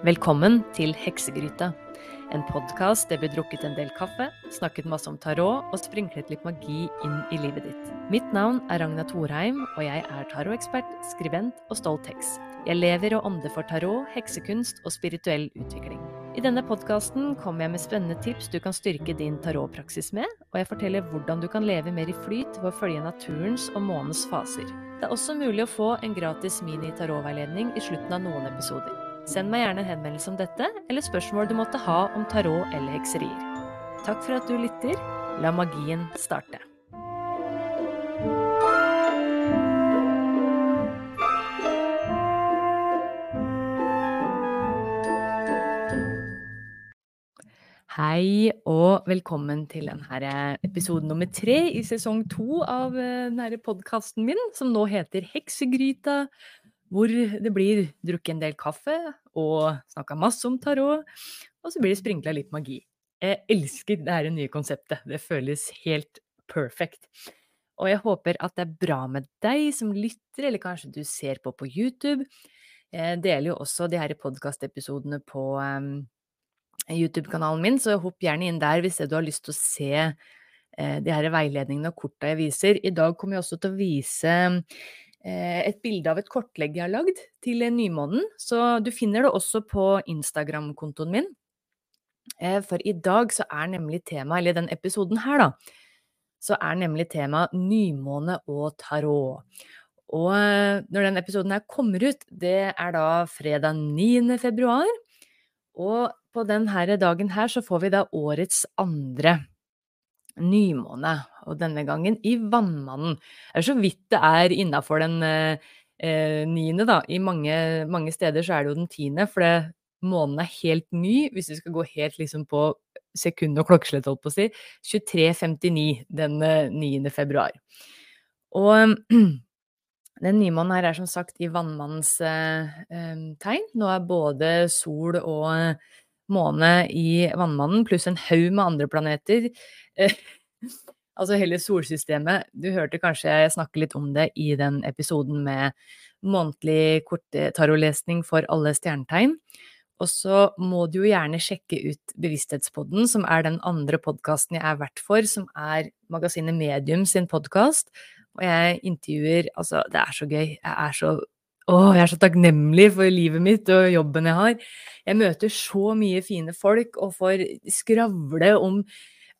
Velkommen til Heksegryta. En podkast der vi drukket en del kaffe, snakket masse om tarot og sprinklet litt magi inn i livet ditt. Mitt navn er Ragna Thorheim, og jeg er tarotekspert, skribent og stolt heks. Jeg lever og ånder for tarot, heksekunst og spirituell utvikling. I denne podkasten kommer jeg med spennende tips du kan styrke din tarotpraksis med, og jeg forteller hvordan du kan leve mer i flyt ved å følge naturens og månens faser. Det er også mulig å få en gratis mini-tarotveiledning i slutten av noen episoder. Send meg gjerne en henvendelse om dette, eller spørsmål du måtte ha om tarot eller hekserier. Takk for at du lytter. La magien starte. Hei og velkommen til denne episode nummer tre i sesong to av eh, denne podkasten min, som nå heter Heksegryta hvor det blir drukket en del kaffe og snakka masse om tarot, og så blir det sprinkla litt magi. Jeg elsker det her nye konseptet. Det føles helt perfect. Og jeg håper at det er bra med deg som lytter, eller kanskje du ser på på YouTube. Jeg deler jo også de her podkastepisodene på um, YouTube-kanalen min, så hopp gjerne inn der hvis du har lyst til å se uh, de her veiledningene og korta jeg viser. I dag kommer jeg også til å vise et bilde av et kortlegg jeg har lagd til nymånen. Så du finner det også på Instagram-kontoen min. Eh, for i dag så er nemlig tema, eller den episoden her, da, så er nemlig tema nymåne og tarot. Og eh, når den episoden her kommer ut, det er da fredag 9. februar. Og på denne dagen her så får vi da årets andre nymåne, og denne gangen i Vannmannen. Det er så vidt det er innafor den eh, eh, niende, da. I mange, mange, steder så er det jo den tiende, for det, månen er helt ny, hvis vi skal gå helt liksom på sekund og klokkeslett, holdt på å si. 23.59 den 9. Eh, februar. Og den nymånen her er som sagt i vannmannens eh, eh, tegn. Nå er både sol og måne i vannmannen, pluss en haug med andre planeter Eh, altså hele solsystemet. Du hørte kanskje jeg snakke litt om det i den episoden med månedlig tarolesning for alle stjernetegn. Og så må du jo gjerne sjekke ut Bevissthetspodden, som er den andre podkasten jeg er vert for, som er magasinet Medium sin podkast. Og jeg intervjuer Altså, det er så gøy. Jeg er så å, jeg er så takknemlig for livet mitt og jobben jeg har. Jeg møter så mye fine folk og får skravle om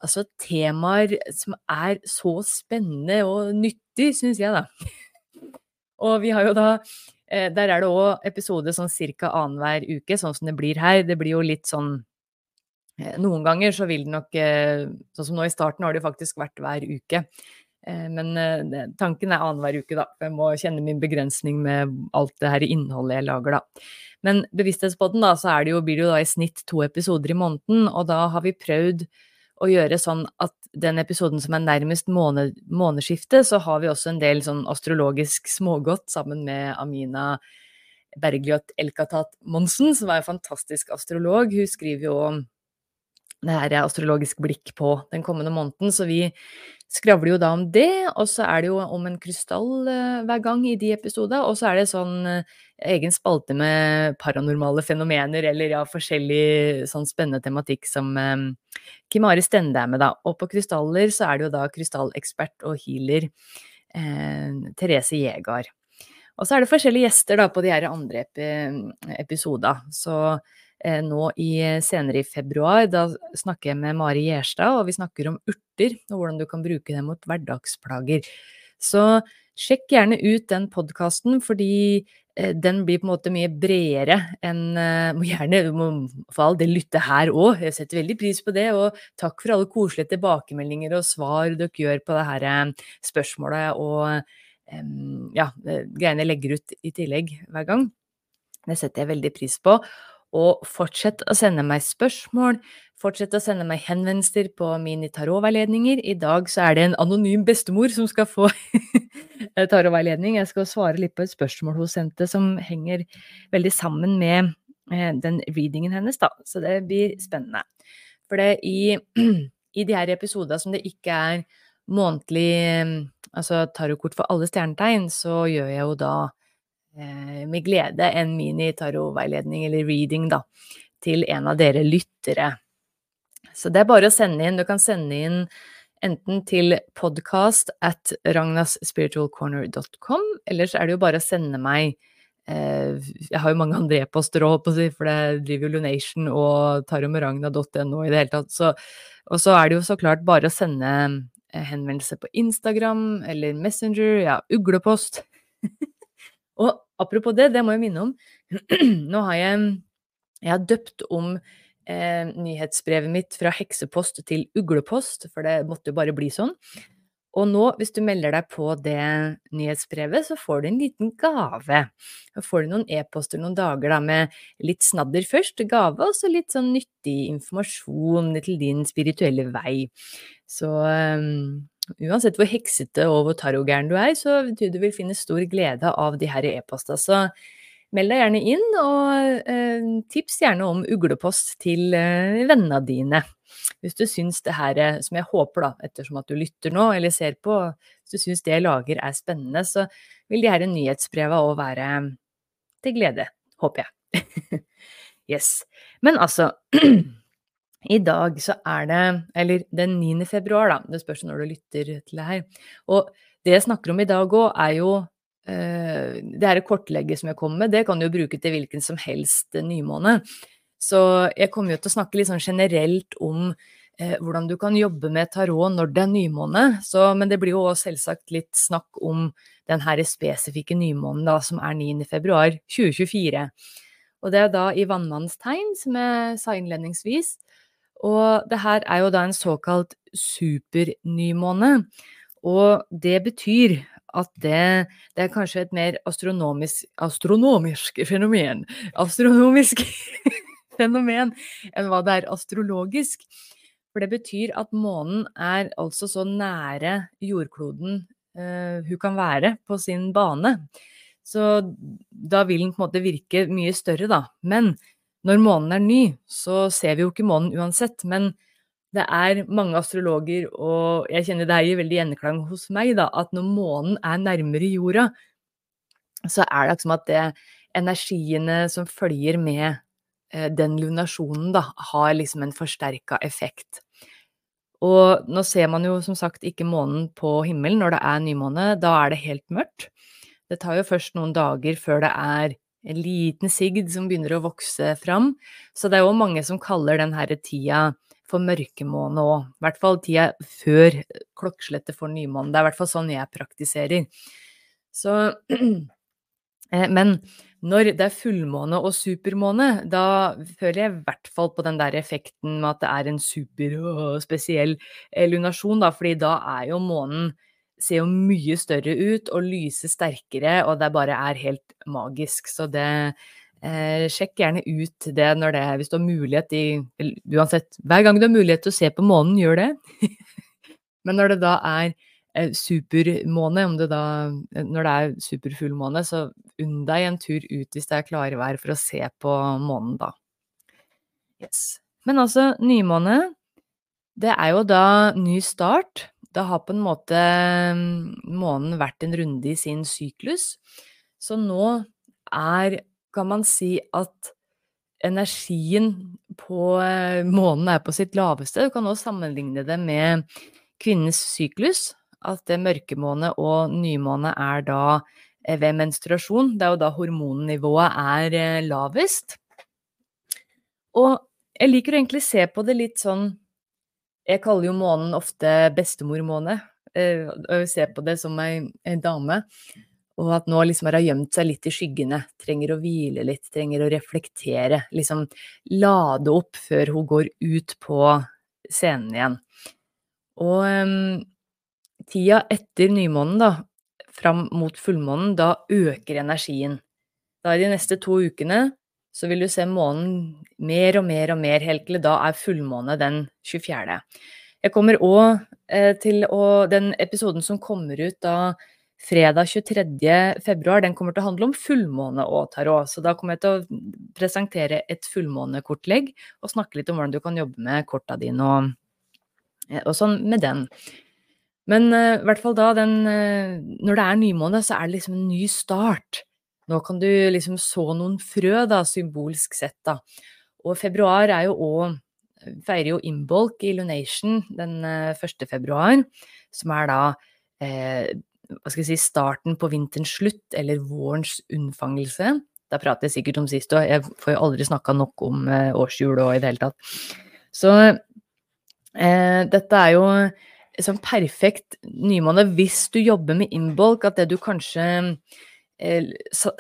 altså temaer som er så spennende og nyttig, syns jeg, da. Og vi har jo da eh, Der er det òg episode sånn ca. annenhver uke, sånn som det blir her. Det blir jo litt sånn eh, Noen ganger så vil det nok eh, Sånn som nå i starten har det jo faktisk vært hver uke. Men tanken er annenhver uke, da. Jeg må kjenne min begrensning med alt det her innholdet jeg lager, da. Men Bevissthetspodden, da, så det jo, blir det jo da i snitt to episoder i måneden, og da har vi prøvd å gjøre sånn at den episoden som er nærmest måned, månedsskiftet, så har vi også en del sånn astrologisk smågodt sammen med Amina Bergljot Elkatat Monsen, som er en fantastisk astrolog. Hun skriver jo det her er astrologisk blikk på den kommende måneden, så vi skravler jo da om det, og så er det jo om en krystall uh, hver gang i de episodene, og så er det sånn uh, egen spalte med paranormale fenomener, eller ja, forskjellig sånn spennende tematikk som um, Kim Are Stende er med, da. Og på krystaller så er det jo da krystallekspert og healer eh, Therese Jegard. Og så er det forskjellige gjester da på de her andre epi episoder, så Eh, nå i, senere i februar. Da snakker jeg med Mari Gjerstad, og vi snakker om urter og hvordan du kan bruke dem mot hverdagsplager. Så sjekk gjerne ut den podkasten, fordi eh, den blir på en måte mye bredere enn eh, Må gjerne må for all del lytte her òg, jeg setter veldig pris på det. Og takk for alle koselige tilbakemeldinger og svar dere gjør på det her spørsmålet og ja, greiene jeg legger ut i tillegg hver gang. Det setter jeg veldig pris på. Og fortsett å sende meg spørsmål, fortsett å sende meg henvendelser på mine tarotveiledninger. I dag så er det en anonym bestemor som skal få tarotveiledning. Jeg skal svare litt på et spørsmål hun sendte som henger veldig sammen med eh, den readingen hennes, da. Så det blir spennende. For det i, i de her episodene som det ikke er månedlig altså tarotkort for alle stjernetegn, så gjør jeg jo da eh, med glede en mini-tarotveiledning eller reading, da, til en av dere lyttere. Så det er bare å sende inn. Du kan sende inn enten til podcast at ragnasspiritualcorner.com, eller så er det jo bare å sende meg eh, Jeg har jo mange andre e-poster òg, for det driver jo Lunation og taromragna.no i det hele tatt. Så, og så er det jo så klart bare å sende eh, henvendelse på Instagram eller Messenger, ja, uglepost. og apropos det, det må jeg minne om. Nå har jeg Jeg har døpt om eh, nyhetsbrevet mitt fra heksepost til uglepost, for det måtte jo bare bli sånn. Og nå, hvis du melder deg på det nyhetsbrevet, så får du en liten gave. Da får du noen e-poster noen dager da, med litt snadder først, gave, og så litt sånn nyttig informasjon til din spirituelle vei. Så um, uansett hvor heksete og hvor tarogæren du er, så tror du vil finne stor glede av de her e-posta. Så Meld deg gjerne inn, og eh, tips gjerne om uglepost til eh, vennene dine. Hvis du syns det her, eh, som jeg håper da, ettersom at du lytter nå eller ser på, hvis du syns det jeg lager er spennende, så vil de her nyhetsbreva òg være til glede, håper jeg. yes. Men altså, i dag så er det, eller den 9. februar, da, det spørs når du lytter til det her, og det jeg snakker om i dag òg, er jo Eh, det her kortlegget som jeg kommer med, det kan du jo bruke til hvilken som helst nymåne. Så jeg kommer jo til å snakke litt sånn generelt om eh, hvordan du kan jobbe med tarot når det er nymåne. Så, men det blir jo også selvsagt litt snakk om den her spesifikke nymånen da, som er 9. februar 2024. Og det er da i vannmannens tegn, som jeg sa innledningsvis. Og det her er jo da en såkalt supernymåne. Og det betyr at det, det, er kanskje et mer astronomisk, astronomisk fenomen Astronomisk fenomen enn hva det er astrologisk. For det betyr at månen er altså så nære jordkloden uh, hun kan være på sin bane. Så da vil den på en måte virke mye større, da. Men når månen er ny, så ser vi jo ikke månen uansett. Men det er mange astrologer, og jeg kjenner det gir veldig gjenklang hos meg, da, at når månen er nærmere jorda, så er det som at det, energiene som følger med eh, den lunasjonen, da, har liksom en forsterka effekt. Og nå ser man jo som sagt ikke månen på himmelen når det er nymåne, da er det helt mørkt. Det tar jo først noen dager før det er en liten sigd som begynner å vokse fram, så det er jo mange som kaller denne tida for mørkemåne òg. I hvert fall tida før klokkeslettet for nymåne. Det er i hvert fall sånn jeg praktiserer. Så eh, Men når det er fullmåne og supermåne, da føler jeg i hvert fall på den der effekten med at det er en super og spesiell eh, lunasjon, da, fordi da er jo månen ser jo mye større ut og lyser sterkere, og det bare er helt magisk. Så det Eh, sjekk gjerne ut det når det hvis du har mulighet i Uansett, hver gang du har mulighet til å se på månen, gjør det. Men når det da er eh, supermåne, om det da Når det er superfullmåne, så unn deg en tur ut hvis det er klarvær for å se på månen, da. Yes. Men altså, nymåne, det er jo da ny start. Da har på en måte mm, månen vært en runde i sin syklus. Så nå er kan man si at energien på eh, månen er på sitt laveste. Du kan også sammenligne det med kvinnens syklus. At det mørkemåne og nymåne er da eh, ved menstruasjon. Det er jo da hormonnivået er eh, lavest. Og jeg liker å egentlig se på det litt sånn Jeg kaller jo månen ofte bestemormåne. Og jeg ser på det som ei dame. Og at nå liksom har hun gjemt seg litt i skyggene, trenger å hvile litt, trenger å reflektere. Liksom lade opp før hun går ut på scenen igjen. Og um, tida etter nymånen, da, fram mot fullmånen, da øker energien. Da i de neste to ukene så vil du se månen mer og mer og mer helt til da er fullmåne den 24. Jeg kommer òg eh, til å Den episoden som kommer ut da fredag 23. februar, den kommer til å handle om fullmåne og tarot. Så da kommer jeg til å presentere et fullmånekortlegg og snakke litt om hvordan du kan jobbe med korta dine og, eh, og sånn med den. Men uh, i hvert fall da, den, når det er nymåne, så er det liksom en ny start. Nå kan du liksom så noen frø, da, symbolsk sett, da. Og februar er jo òg Feirer jo Imbolk i Lunation den 1. februar, som er da eh, hva skal jeg si, starten på vinterens slutt, eller vårens unnfangelse. Da prater jeg sikkert om sist òg, jeg får jo aldri snakka nok om eh, årshjul og i det hele tatt. Så eh, dette er jo sånn perfekt nymåned hvis du jobber med innbolk, at det du kanskje eh,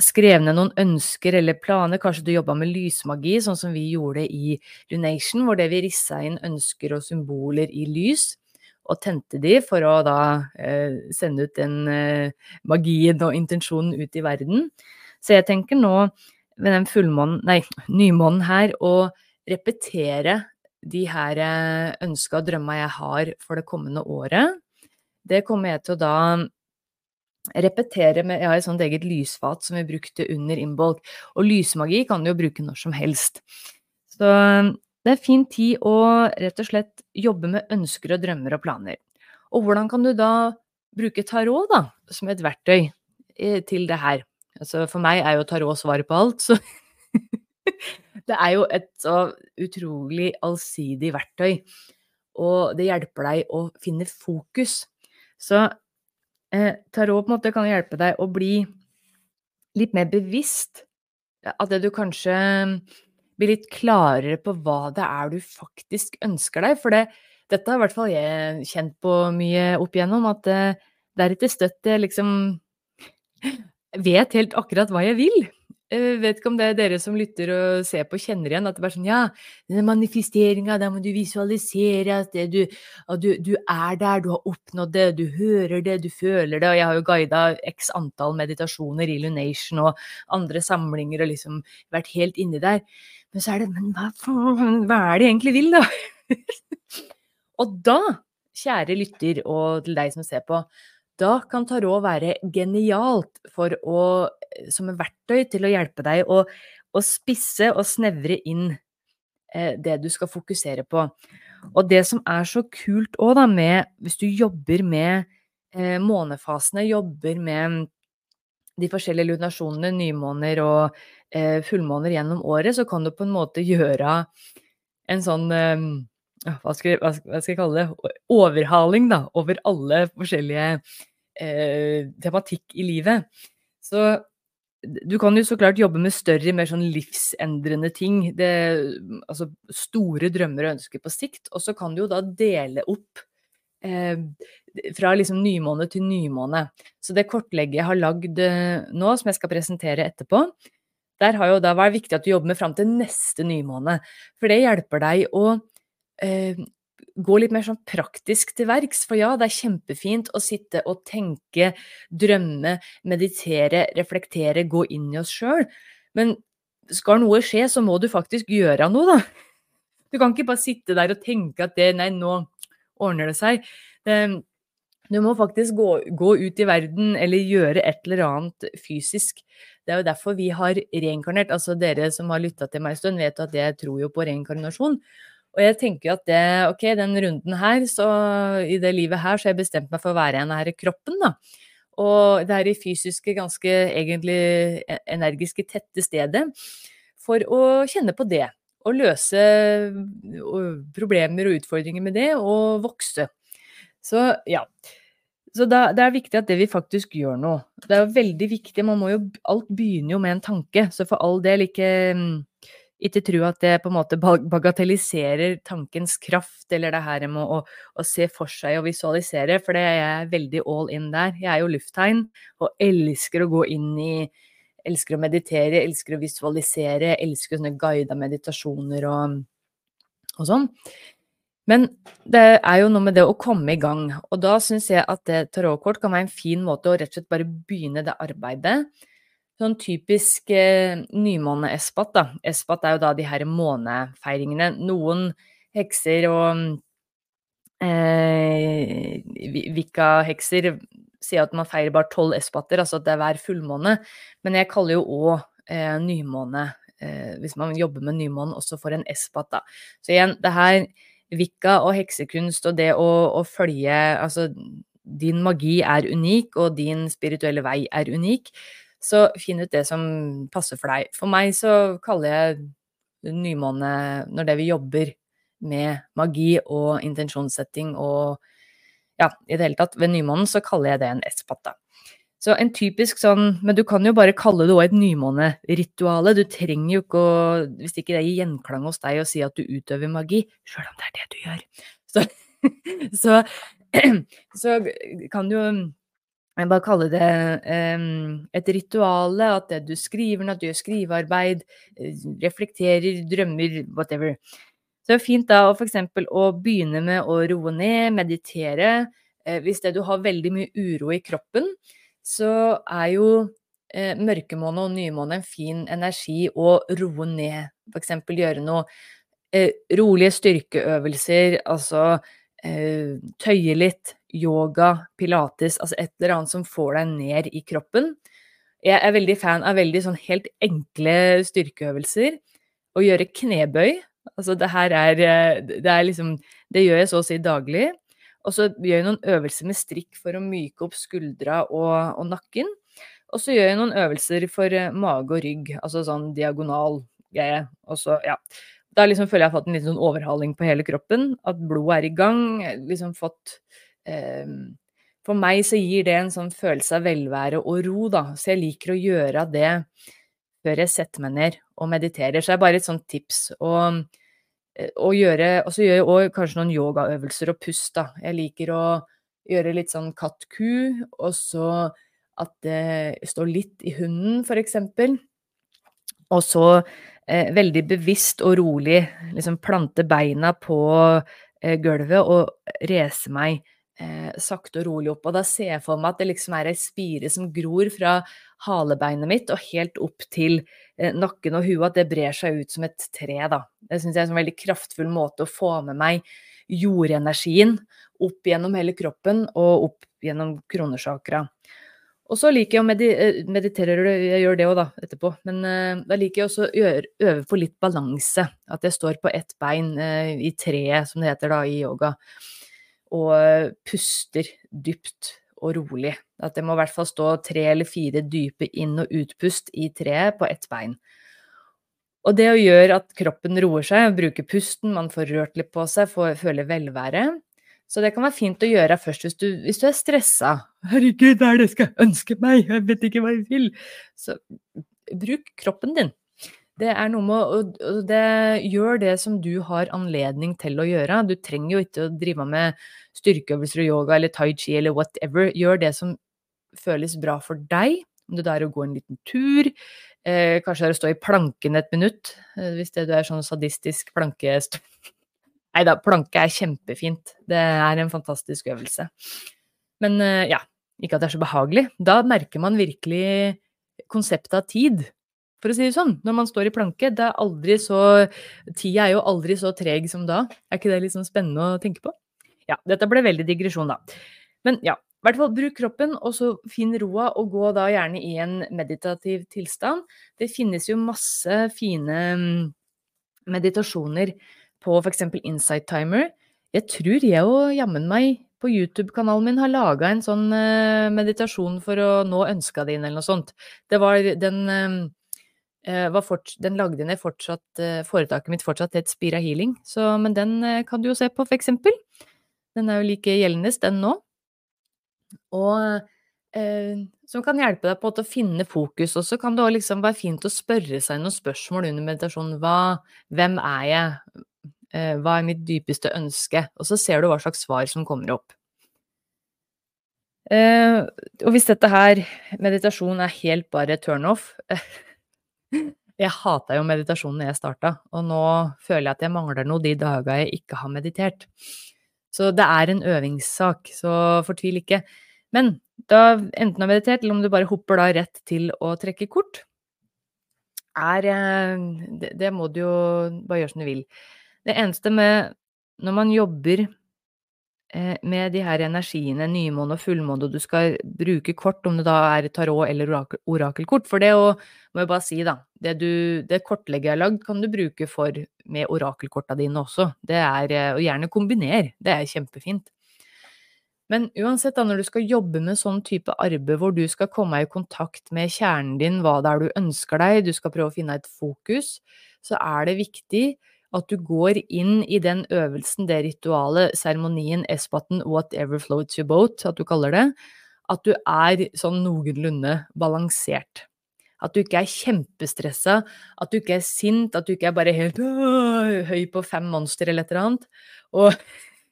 skrev ned noen ønsker eller planer, kanskje du jobba med lysmagi, sånn som vi gjorde i Lunation, hvor det vi rissa inn ønsker og symboler i lys og tente de for å da eh, sende ut den eh, magien og intensjonen ut i verden. Så jeg tenker nå ved den fullmånen, nei, nymånen her, å repetere de her eh, ønska og drømma jeg har for det kommende året. Det kommer jeg til å da repetere med Jeg et sånt eget lysfat som vi brukte under innbolk. Og lysmagi kan du jo bruke når som helst. Så det er en fin tid å rett og slett jobbe med ønsker og drømmer og planer. Og hvordan kan du da bruke tarot da, som et verktøy eh, til det her? Altså for meg er jo tarot svaret på alt, så Det er jo et så utrolig allsidig verktøy, og det hjelper deg å finne fokus. Så eh, tarot på en måte kan hjelpe deg å bli litt mer bevisst. At det du kanskje blir litt klarere på hva det er du faktisk ønsker deg. For det, dette har i hvert fall jeg kjent på mye opp igjennom, at det, det er ikke støtt jeg liksom vet helt akkurat hva jeg vil. Jeg vet ikke om det er dere som lytter og ser på, kjenner igjen at det er sånn Ja, denne manifesteringa, der må du visualisere at, du, at du, du, er der, du har oppnådd det, du hører det, du føler det. Og jeg har jo guida x antall meditasjoner i Lunation og andre samlinger og liksom vært helt inni der. Men så er det Men hva, hva er det jeg egentlig vil, da? og da, kjære lytter og til deg som ser på, da kan tarot være genialt for å, som et verktøy til å hjelpe deg å, å spisse og snevre inn eh, det du skal fokusere på. Og det som er så kult òg, da, med Hvis du jobber med eh, månefasene, jobber med de forskjellige lunasjonene, nymåner og eh, fullmåner gjennom året, så kan du på en måte gjøre en sånn eh, hva skal, hva skal, jeg kalle det, overhaling da, over alle forskjellige eh, tematikk i livet. Så du kan jo så klart jobbe med større, mer sånn livsendrende ting. Det, altså store drømmer og ønsker på sikt. Og så kan du jo da dele opp eh, fra liksom nymåne til nymåne. Så det kortlegget jeg har lagd eh, nå, som jeg skal presentere etterpå, der har jo da vært viktig at du jobber med fram til neste nymåne. For det hjelper deg å eh, gå litt mer sånn praktisk til verks. For ja, det er kjempefint å sitte og tenke, drømme, meditere, reflektere, gå inn i oss sjøl. Men skal noe skje, så må du faktisk gjøre noe, da. Du kan ikke bare sitte der og tenke at det, nei, nå ordner det seg. Du må faktisk gå, gå ut i verden eller gjøre et eller annet fysisk. Det er jo derfor vi har reinkarnert. Altså dere som har lytta til meg en stund, vet at jeg tror jo på reinkarnasjon. Og jeg tenker at det, ok, den runden her, så i det livet her, så har jeg bestemt meg for å være i denne kroppen, da. Og det er i fysiske, ganske egentlig e, energiske, tette stedet. For å kjenne på det. Og løse problemer og utfordringer med det, og vokse. Så ja. Så da, det er viktig at det vi faktisk gjør noe. Det er jo veldig viktig, man må jo Alt begynner jo med en tanke, så for all del ikke ikke tro at det på en måte bagatelliserer tankens kraft, eller det her med å, å, se for seg og visualisere, for det er jeg veldig all in der. Jeg er jo lufttegn og elsker å gå inn i Elsker å meditere, elsker å visualisere, elsker sånne guida meditasjoner og, og sånn. Men det er jo noe med det å komme i gang, og da syns jeg at tarotkort kan være en fin måte å rett og slett bare begynne det arbeidet sånn typisk eh, nymåne-espat, da. Espat er jo da de her månefeiringene. Noen hekser og eh, Vika-hekser sier at man feirer bare tolv espater, altså at det er hver fullmåne. Men jeg kaller jo òg eh, nymåne, eh, hvis man jobber med nymånen, også for en espat, da. Så igjen, det her Vika og heksekunst og det å, å følge Altså, din magi er unik, og din spirituelle vei er unik. Så finn ut det som passer for deg. For meg så kaller jeg nymåne når det vi jobber med magi og intensjonssetting og ja, i det hele tatt, ved nymånen så kaller jeg det en S-patta. Så en typisk sånn Men du kan jo bare kalle det òg et nymånerituale. Du trenger jo ikke å Hvis ikke det gir gjenklang hos deg å si at du utøver magi, sjøl om det er det du gjør, så, så, så kan du jo bare kalle det um, et rituale, at det du skriver, at du gjør skrivearbeid, eh, reflekterer, drømmer, whatever. Så det er fint da for eksempel å begynne med å roe ned, meditere. Eh, hvis det du har veldig mye uro i kroppen, så er jo eh, mørkemåne og nymåne en fin energi å roe ned. Eksempel gjøre noe eh, rolige styrkeøvelser, altså eh, tøye litt, yoga, pilates, altså et eller annet som får deg ned i kroppen. Jeg er veldig fan av veldig sånn helt enkle styrkeøvelser. Å gjøre knebøy. Altså det her er eh, Det er liksom Det gjør jeg så å si daglig. Og så gjør jeg noen øvelser med strikk for å myke opp skuldra og, og nakken. Og så gjør jeg noen øvelser for eh, mage og rygg, altså sånn diagonal greie. Og så, ja. Da liksom føler jeg at jeg har fått en liten sånn overhaling på hele kroppen. At blodet er i gang. Liksom fått for meg så gir det en sånn følelse av velvære og ro, da. Så jeg liker å gjøre det før jeg setter meg ned og mediterer. Så det er bare et sånt tips. Og, eh, og gjøre Og så gjør jeg òg kanskje noen yogaøvelser og pust, da. Jeg liker å gjøre litt sånn katt-ku, og så at det står litt i hunden, eksempel. Og så eh, veldig bevisst og rolig liksom plante beina på eh, gulvet og rese meg eh, sakte og rolig opp. Og da ser jeg for meg at det liksom er ei spire som gror fra halebeinet mitt og helt opp til eh, nakken og huet, at det brer seg ut som et tre, da. Det syns jeg er en veldig kraftfull måte å få med meg jordenergien opp gjennom hele kroppen og opp gjennom kronesjakra. Og så liker jeg å medi eh, meditere, jeg gjør det òg da, etterpå, men uh, da liker jeg også å øve på litt balanse. At jeg står på ett bein uh, i treet, som det heter da i yoga og puster dypt og rolig. At det må i hvert fall stå tre eller fire dype inn- og utpust i treet på ett bein. Og det å gjøre at kroppen roer seg, bruker pusten, man får rørt litt på seg, får, føler velvære. Så det kan være fint å gjøre først hvis du, hvis du er stressa. 'Herregud, hva er det jeg skal ønske meg? Jeg vet ikke hva jeg vil.' Så bruk kroppen din. Det er noe med å det, Gjør det som du har anledning til å gjøre. Du trenger jo ikke å drive med styrkeøvelser og yoga eller tai chi eller whatever. Gjør det som føles bra for deg. Om det er å gå en liten tur, eh, kanskje det er å stå i planken et minutt, eh, hvis det du er sånn sadistisk plankest... Nei da, planke er kjempefint. Det er en fantastisk øvelse. Men eh, ja, ikke at det er så behagelig. Da merker man virkelig konseptet av tid for å si det sånn. Når man står i planke, det er aldri så Tida er jo aldri så treg som da. Er ikke det sånn spennende å tenke på? Ja, dette ble veldig digresjon, da. Men ja, i hvert fall bruk kroppen, og så finn roa, og gå da gjerne i en meditativ tilstand. Det finnes jo masse fine mm, meditasjoner på f.eks. Insight Timer. Jeg tror jeg og jammen meg på YouTube-kanalen min har laga en sånn uh, meditasjon for å nå ønska dine, eller noe sånt. Det var den Eh, fort, den lagde ned fortsatt eh, Foretaket mitt fortsatt het Spira Healing, så, men den eh, kan du jo se på, for eksempel. Den er jo like gjeldende, den nå. Og eh, som kan hjelpe deg på å finne fokus. Og så kan det òg liksom være fint å spørre seg noen spørsmål under meditasjonen. Hva, hvem er jeg? Eh, hva er mitt dypeste ønske? Og så ser du hva slags svar som kommer opp. Eh, og hvis dette her, meditasjon, er helt bare turnoff Jeg hata jo meditasjonen jeg starta, og nå føler jeg at jeg mangler noe de dager jeg ikke har meditert. Så det er en øvingssak, så fortvil ikke. Men da enten du har meditert, eller om du bare hopper da rett til å trekke kort, er eh, det, det må du jo bare gjøre som du vil. Det eneste med når man jobber med de her energiene, nymåne og fullmåne, og du skal bruke kort, om det da er tarot eller orakelkort. For det å, må jeg bare si, da, det, du, det kortlegget jeg har lagd, kan du bruke for med orakelkorta dine også. Det er, eh, og gjerne kombiner, det er kjempefint. Men uansett da, når du skal jobbe med sånn type arbeid hvor du skal komme i kontakt med kjernen din, hva det er du ønsker deg, du skal prøve å finne et fokus, så er det viktig at du går inn i den øvelsen, det ritualet, seremonien, espaten, whatever floats your boat, at du kaller det, at du er sånn noenlunde balansert. At du ikke er kjempestressa, at du ikke er sint, at du ikke er bare helt høy på fem monster eller et eller annet. Og,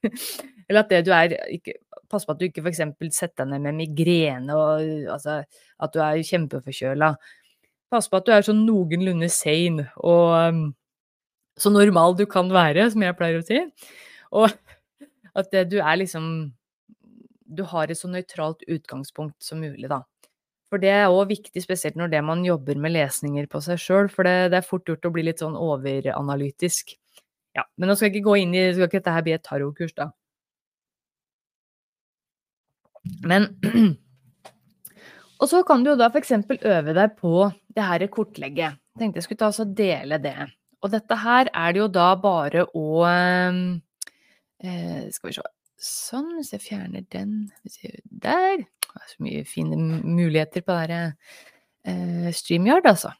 eller at det du er ikke, Pass på at du ikke f.eks. setter deg ned med migrene og altså, at du er kjempeforkjøla. Pass på at du er sånn noenlunde sane og så normal du kan være, som jeg pleier å si. Og at det, du er liksom Du har et så nøytralt utgangspunkt som mulig, da. For det er òg viktig, spesielt når det man jobber med lesninger på seg sjøl, for det, det, er fort gjort å bli litt sånn overanalytisk. Ja, men nå skal jeg ikke gå inn i Skal ikke dette her bli et tarotkurs, da? Men Og så kan du jo da f.eks. øve deg på det her kortlegget. Jeg tenkte jeg skulle ta og dele det. Og dette her er det jo da bare å eh, Skal vi se Sånn, hvis jeg fjerner den Der! Det er så mye fine muligheter på det her eh, StreamYard, altså.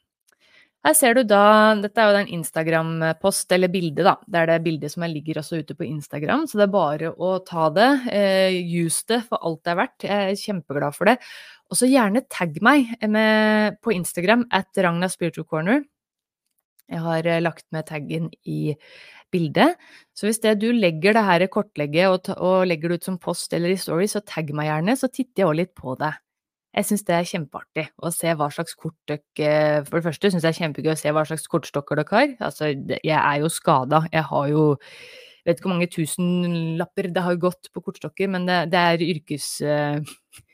Her ser du da Dette er jo den Instagram-post, eller bildet, da. Det er det bildet som ligger også ute på Instagram, så det er bare å ta det. Eh, use det for alt det er verdt. Jeg er kjempeglad for det. Og så gjerne tagg meg med, på Instagram at Ragna Spiritual Corner. Jeg har eh, lagt med taggen i bildet. Så hvis det du legger det her kortlegget og, og, legger det ut som post eller i story, så tagg meg gjerne, så titter jeg òg litt på det. Jeg syns det er kjempeartig å se hva slags kort dere For det første syns jeg er kjempegøy å se hva slags kortstokker dere har. Altså, jeg er jo skada. Jeg har jo vet ikke hvor mange tusenlapper det har gått på kortstokker, men det, det er yrkes...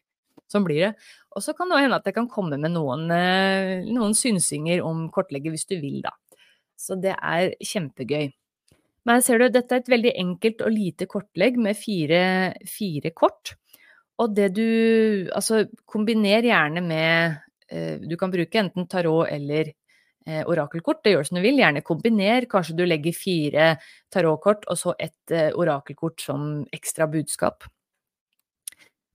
Sånn blir det. Og så kan det hende at jeg kan komme med noen, eh, noen synsinger om kortlegget hvis du vil, da. Så det er kjempegøy. Men ser du, dette er et veldig enkelt og lite kortlegg med fire, fire kort. Og det du Altså, kombiner gjerne med eh, Du kan bruke enten tarot eller eh, orakelkort, det gjør som du vil. Gjerne kombiner. Kanskje du legger fire tarotkort og så et eh, orakelkort som ekstra budskap.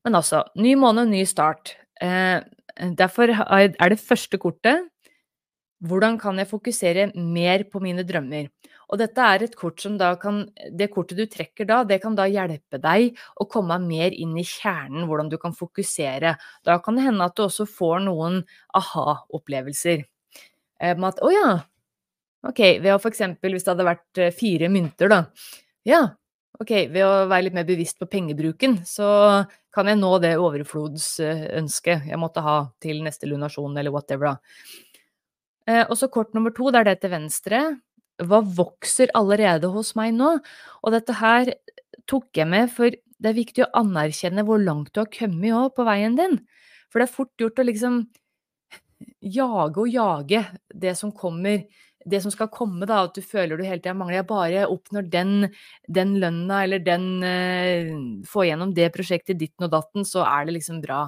Men altså, ny måned, ny start. Eh, derfor er det første kortet hvordan kan jeg fokusere mer på mine drømmer? Og dette er et kort som da kan Det kortet du trekker da, det kan da hjelpe deg å komme mer inn i kjernen, hvordan du kan fokusere. Da kan det hende at du også får noen aha-opplevelser. Eh, med at å ja, ok, ved å f.eks. hvis det hadde vært eh, fire mynter, da. Ja, ok, ved å være litt mer bevisst på pengebruken, så kan jeg nå det overflodsønsket jeg måtte ha til neste lunasjon eller whatever, da. Eh, og så kort nummer to, det er det til venstre. Hva vokser allerede hos meg nå? Og dette her tok jeg med, for det er viktig å anerkjenne hvor langt du har kommet òg på veien din. For det er fort gjort å liksom jage og jage det som kommer, det som skal komme, da, at du føler du hele tida mangler. Jeg bare oppnår den, den lønna eller den uh, Får gjennom det prosjektet ditten og datten, så er det liksom bra.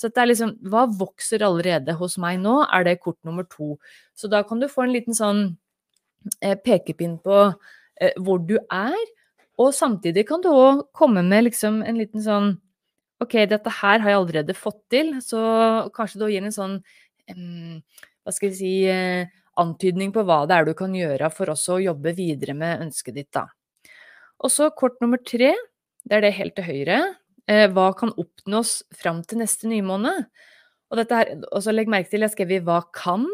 Så det er liksom Hva vokser allerede hos meg nå? Er det kort nummer to. Så da kan du få en liten sånn eh, pekepinn på eh, hvor du er, og samtidig kan du òg komme med liksom en liten sånn Ok, dette her har jeg allerede fått til, så kanskje du gir en sånn Hva skal jeg si eh, Antydning på hva det er du kan gjøre for også å jobbe videre med ønsket ditt, da. Og så kort nummer tre, det er det helt til høyre. Eh, hva kan oppnås fram til neste nymåne? Og dette her, også legg merke til, jeg skrev i 'hva kan',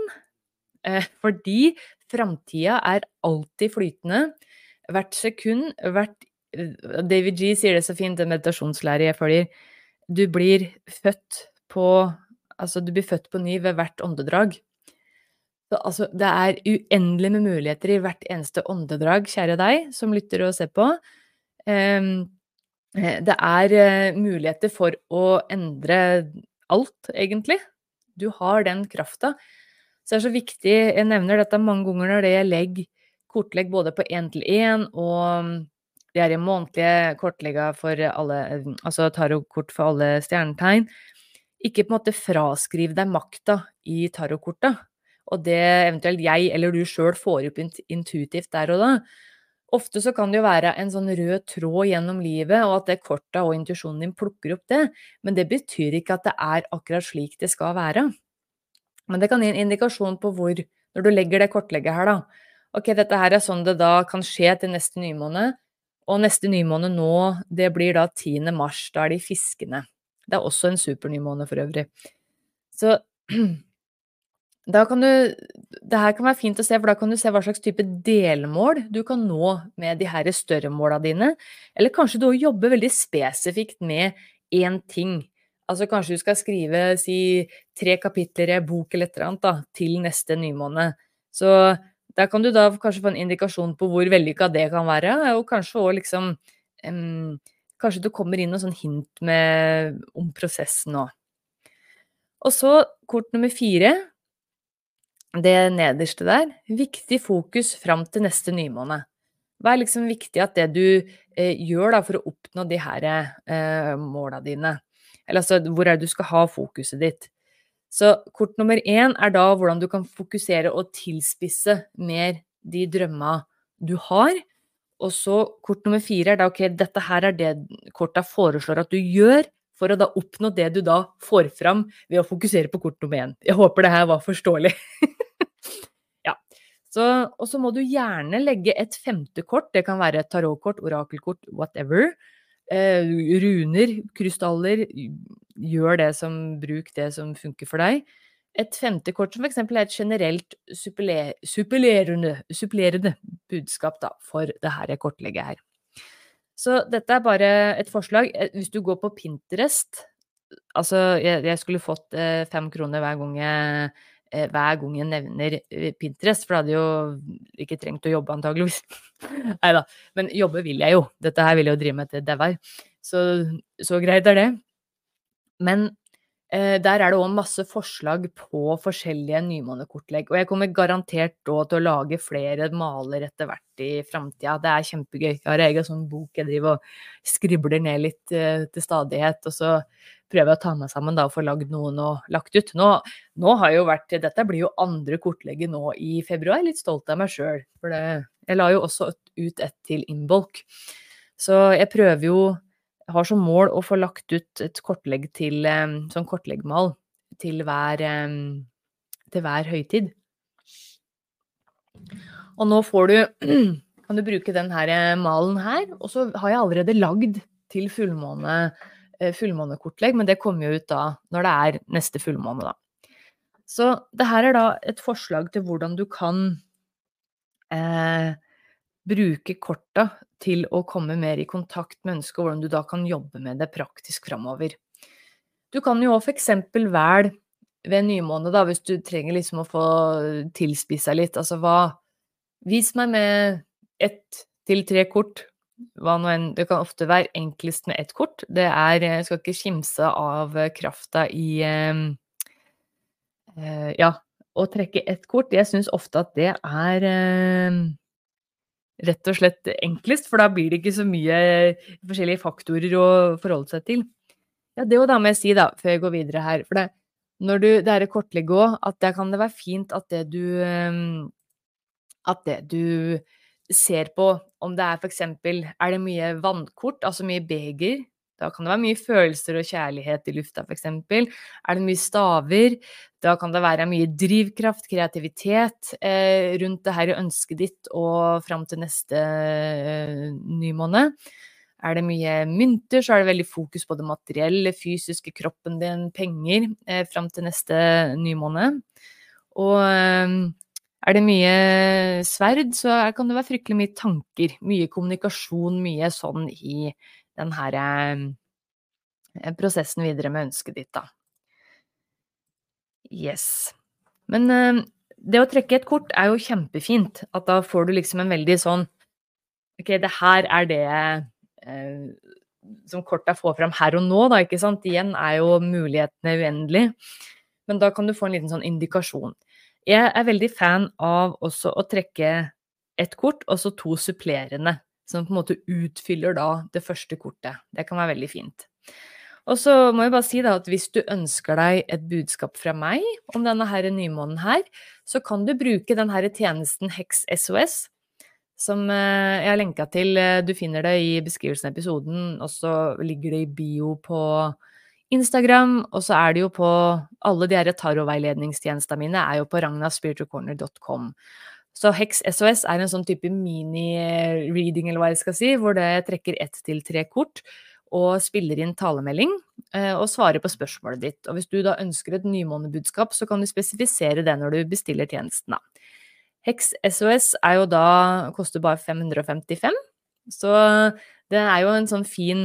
eh, fordi framtida er alltid flytende. Hvert sekund, hvert David G sier det så fint, den meditasjonslærer jeg følger. Du blir født på Altså, du blir født på ny ved hvert åndedrag. Så, altså, det er uendelig med muligheter i hvert eneste åndedrag, kjære deg som lytter og ser på. Um, det er eh, muligheter for å endre alt, egentlig. Du har den krafta. Så det er så viktig Jeg nevner dette mange ganger når det jeg legger kortlegg både på én-til-én og det er i månedlige kortlegga for alle Altså tarotkort for alle stjernetegn. Ikke på en måte fraskriv deg makta i tarotkorta, og det eventuelt jeg eller du sjøl får opp intuitivt der og da. Ofte så kan det jo være en sånn rød tråd gjennom livet, og at det korta og intuisjonen din plukker opp det, men det betyr ikke at det er akkurat slik det skal være. Men det kan gi en indikasjon på hvor, når du legger det kortlegget her, da. Ok, dette her er sånn det da kan skje til neste nymåned, og neste nymåned nå, det blir da 10. mars, da er de fiskene. Det er også en supernymåne for øvrig. Så Da kan du Det her kan være fint å se, for da kan du se hva slags type delmål du kan nå med de her større måla dine. Eller kanskje du jobber veldig spesifikt med én ting. Altså kanskje du skal skrive si tre kapitler i en bok eller et eller annet da, til neste nymåned. Så der kan du da kanskje få en indikasjon på hvor vellykka det kan være, og kanskje òg liksom um, Kanskje du kommer inn noen sånn hint med, om prosessen òg. Og så kort nummer fire det nederste der, viktig fokus fram til neste nymåne. Hva er liksom viktig at det du eh, gjør da, for å oppnå de her eh, måla dine? Eller altså, hvor er det du skal ha fokuset ditt? Så kort nummer én er da hvordan du kan fokusere og tilspisse mer de drømma du har. Og så kort nummer fire er da ok, dette her er det korta foreslår at du gjør for å da oppnå det du da får fram ved å fokusere på kort nummer én. Jeg håper det her var forståelig. og så må du gjerne legge et femte kort, det kan være et tarotkort, orakelkort, whatever. Eh, runer, krystaller, gjør det som, bruk det som funker for deg. Et femte kort som f.eks. er et generelt supplerende, supplerende budskap da, for det her kortlegget her. Så dette er bare et forslag. Eh, hvis du går på Pinterest Altså, jeg, jeg skulle fått eh, fem kroner hver gang jeg hver gang jeg nevner eh, Pinterest, for da hadde jo ikke trengt å jobbe, antageligvis. Nei da, men jobbe vil jeg jo. Dette her vil jeg jo drive med til dauer. Så, så greit er det. Men eh, der er det òg masse forslag på forskjellige nymånekortlegg. Og jeg kommer garantert da til å lage flere maler etter hvert i framtida. Det er kjempegøy. Jeg har egen sånn bok jeg driver og skribler ned litt eh, til stadighet. Og så prøver å ta meg sammen da, og få lagd noen og lagt ut. Nå, nå har jo vært, Dette blir jo andre kortlegget nå i februar. Jeg er litt stolt av meg sjøl. For det, jeg la jo også ut et til Inbolk. Så jeg prøver jo har som mål å få lagt ut et kortlegg til sånn kortleggmal til hver, til hver høytid. Og nå får du kan du bruke den her malen her, og så har jeg allerede lagd til fullmåne Eh, fullmånekortlegg, men det kommer jo ut da når det er neste fullmåne, da. Så det her er da et forslag til hvordan du kan eh, bruke korta til å komme mer i kontakt med ønsket, og hvordan du da kan jobbe med det praktisk framover. Du kan jo òg eksempel velge ved nymåne, da, hvis du trenger liksom å få tilspissa litt, altså hva Vis meg med ett til tre kort enn, det kan ofte være enklest med ett kort. Det er Jeg skal ikke kimse av krafta i eh, Ja, å trekke ett kort. Jeg syns ofte at det er eh, rett og slett enklest, for da blir det ikke så mye forskjellige faktorer å forholde seg til. Ja, det da må jeg si, da, før jeg går videre her. For det, når du, det er kortlegge òg, at der kan det være fint at det du At det du ser på om det er eksempel Er det mye vannkort, altså mye beger? Da kan det være mye følelser og kjærlighet i lufta, eksempel. Er det mye staver? Da kan det være mye drivkraft, kreativitet eh, rundt det her ønsket ditt og fram til neste eh, nymåned. Er det mye mynter, så er det veldig fokus på det materielle, fysiske, kroppen din, penger, eh, fram til neste nymåned. Og eh, er det mye sverd, så kan det være fryktelig mye tanker, mye kommunikasjon, mye sånn i den her eh, prosessen videre med ønsket ditt, da. Yes. Men eh, det å trekke et kort er jo kjempefint. At da får du liksom en veldig sånn Ok, det her er det eh, som korta får fram her og nå, da, ikke sant. Igjen er jo mulighetene uendelige. Men da kan du få en liten sånn indikasjon. Jeg er veldig fan av også å trekke ett kort, og så to supplerende, som på en måte utfyller da det første kortet. Det kan være veldig fint. Og så må jeg bare si da at hvis du ønsker deg et budskap fra meg om denne her nymånen her, så kan du bruke denne tjenesten Heks SOS. som eh, jeg har lenka til. Du finner det i beskrivelsen av episoden, og så ligger det i bio på Instagram, og så er det jo på Alle de her tarotveiledningstjenestene mine er jo på ragnaspiritualcorner.com. Så Hex SOS er en sånn type mini-reading, eller hva jeg skal si, hvor det trekker ett til tre kort og spiller inn talemelding eh, og svarer på spørsmålet ditt. Og hvis du da ønsker et nymånebudskap, så kan du spesifisere det når du bestiller tjenesten, da. Hex SOS er jo da koster bare 555, så det er jo en sånn fin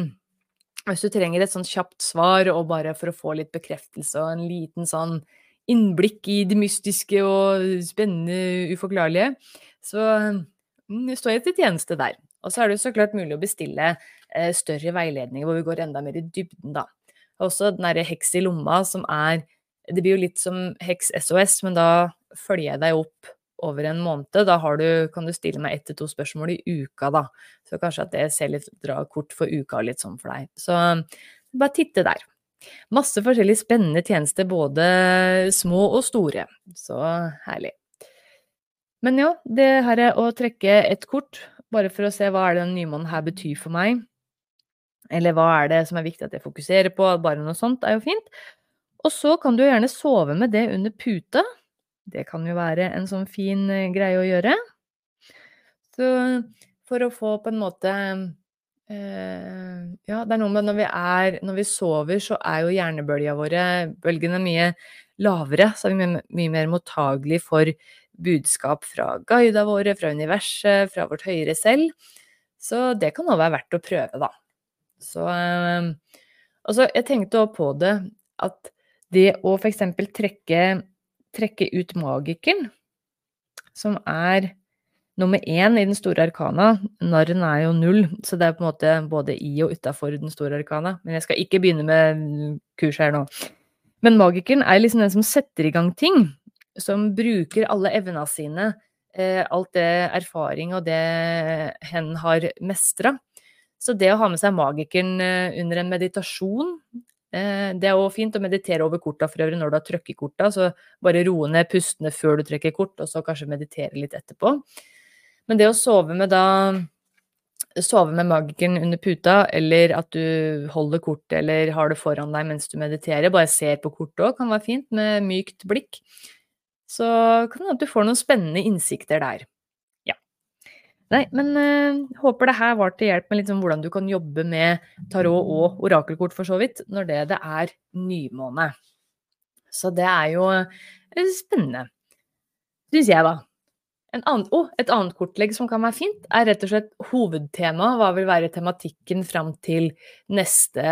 Hvis du trenger et sånn kjapt svar og bare for å få litt bekreftelse og en liten sånn innblikk i det mystiske og spennende, uforklarlige, så mm, står jeg til tjeneste der. Og så er det så klart mulig å bestille eh, større veiledninger hvor vi går enda mer i dybden, da. Også den derre Heks i lomma som er Det blir jo litt som Heks SOS, men da følger jeg deg opp over en måned. Da du, kan du stille meg ett til to spørsmål i uka, da. Så kanskje at det ser litt dra kort for uka litt sånn for deg. Så bare titte der. Masse forskjellige spennende tjenester, både små og store. Så herlig. Men jo, det her er å trekke et kort, bare for å se hva er det den nymånen her betyr for meg. Eller hva er det som er viktig at jeg fokuserer på, bare noe sånt er jo fint. Og så kan du gjerne sove med det under puta, det kan jo være en sånn fin eh, greie å gjøre. Så for å få på en måte eh, Ja, det er noe med når vi er Når vi sover, så er jo hjernebølgene våre Bølgene mye lavere, så er vi mye, mye mer mottagelige for budskap fra guidene våre, fra universet, fra vårt høyere selv. Så det kan også være verdt å prøve, da. Så eh, Altså, jeg tenkte òg på det at det å eksempel trekke trekke ut magikeren, som er nummer én i den store arkana. Narren er jo null, så det er på en måte både i og utafor den store arkana. Men jeg skal ikke begynne med kurs her nå. Men magikeren er liksom den som setter i gang ting. Som bruker alle evnene sine, eh, alt det erfaring og det hen har mestra. Så det å ha med seg magikeren eh, under en meditasjon det er òg fint å meditere over korta for øvrig når du har trykket korta, så bare roe ned pustene før du trekker kort, og så kanskje meditere litt etterpå. Men det å sove med da Sove med magikeren under puta, eller at du holder kortet eller har det foran deg mens du mediterer, bare ser på kortet òg, kan være fint med mykt blikk. Så kan det hende at du får noen spennende innsikter der. Nei, men uh, håper det her var til hjelp med liksom hvordan du kan jobbe med tarot og orakelkort, for så vidt, når det, det er nymåne. Så det er jo øh, spennende, syns jeg, da. Annen, oh, et annet kortlegg som kan være fint, er rett og slett hovedtema. Hva vil være tematikken fram til neste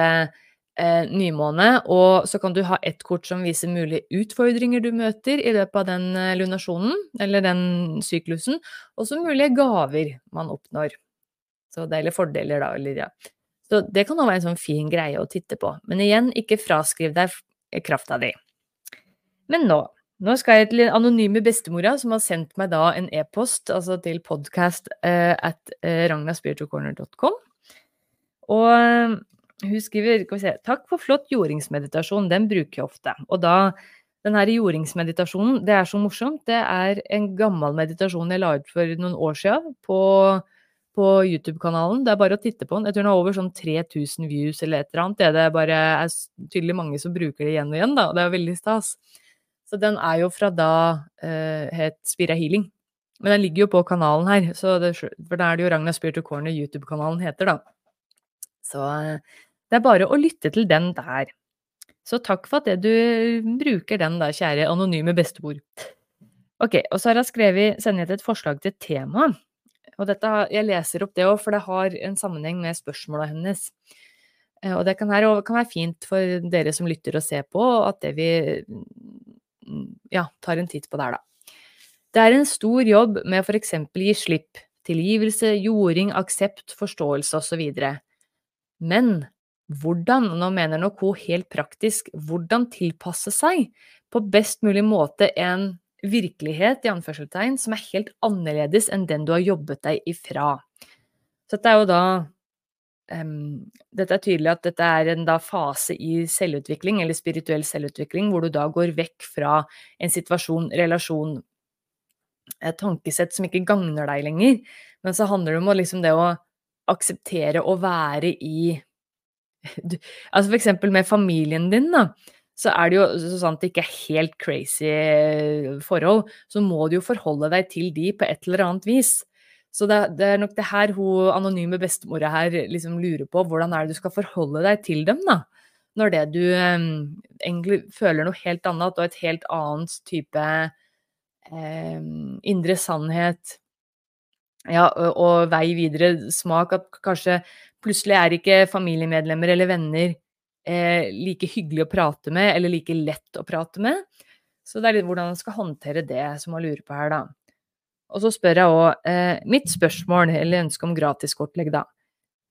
eh, nymåne, og så kan du ha ett kort som viser mulige utfordringer du møter i løpet av den eh, lunasjonen, eller den syklusen, og så mulige gaver man oppnår. Så det gjelder fordeler, da, eller ja. Så det kan også være en sånn fin greie å titte på. Men igjen, ikke fraskriv deg krafta di. Men nå nå skal jeg til den anonyme bestemora som har sendt meg da en e-post altså til podcast uh, at uh, ragnaspiritualcorner.com. Og hun skriver se, takk for flott jordingsmeditasjon, den bruker jeg ofte. Og da, den her jordingsmeditasjonen, det er så morsomt. Det er en gammel meditasjon jeg la ut for noen år siden på, på YouTube-kanalen. Det er bare å titte på den. Jeg tror den har over sånn 3000 views eller et eller annet. Det er bare er tydelig mange som bruker det igjen og igjen, da. Og det er veldig stas. Så den er jo fra da uh, het Spira Healing. Men den ligger jo på kanalen her, det, for da er det jo Ragna Spirit Corner YouTube-kanalen heter, da. Så det er bare å lytte til den der. Så takk for at du bruker den da, kjære anonyme bestemor. Ok, og så har jeg skrevet, sendet et forslag til tema. Og dette, jeg leser opp det òg, for det har en sammenheng med spørsmåla hennes. Eh, og det kan være, kan være, fint for dere som lytter og ser på, at det vi ja, tar en titt på der, da. Det er en stor jobb med eksempel gi slipp, tilgivelse, jording, aksept, forståelse osv. Men hvordan, nå mener nok hun helt praktisk, hvordan tilpasse seg på best mulig måte en virkelighet i anførselstegn som er helt annerledes enn den du har jobbet deg ifra. Så dette er jo da um, Dette er tydelig at dette er en da fase i selvutvikling, eller spirituell selvutvikling, hvor du da går vekk fra en situasjon, relasjon, et tankesett som ikke gagner deg lenger. Men så handler det om liksom det å akseptere å være i du, Altså eksempel med familien din, da. Så er det jo sånn at det ikke er helt crazy eh, forhold, så må du jo forholde deg til de på et eller annet vis. Så det, det er nok det her hun anonyme bestemora her liksom lurer på. Hvordan er det du skal forholde deg til dem, da? Når det du um, egentlig føler noe helt annet, og et helt annet type um, indre sannhet ja, og, og vei videre, smak, at kanskje plutselig er ikke familiemedlemmer eller venner eh, like hyggelig å prate med, eller like lett å prate med. Så det er litt hvordan man skal håndtere det, som man lurer på her, da. Og så spør jeg òg eh, Mitt spørsmål, eller ønske om gratiskortlegg, da.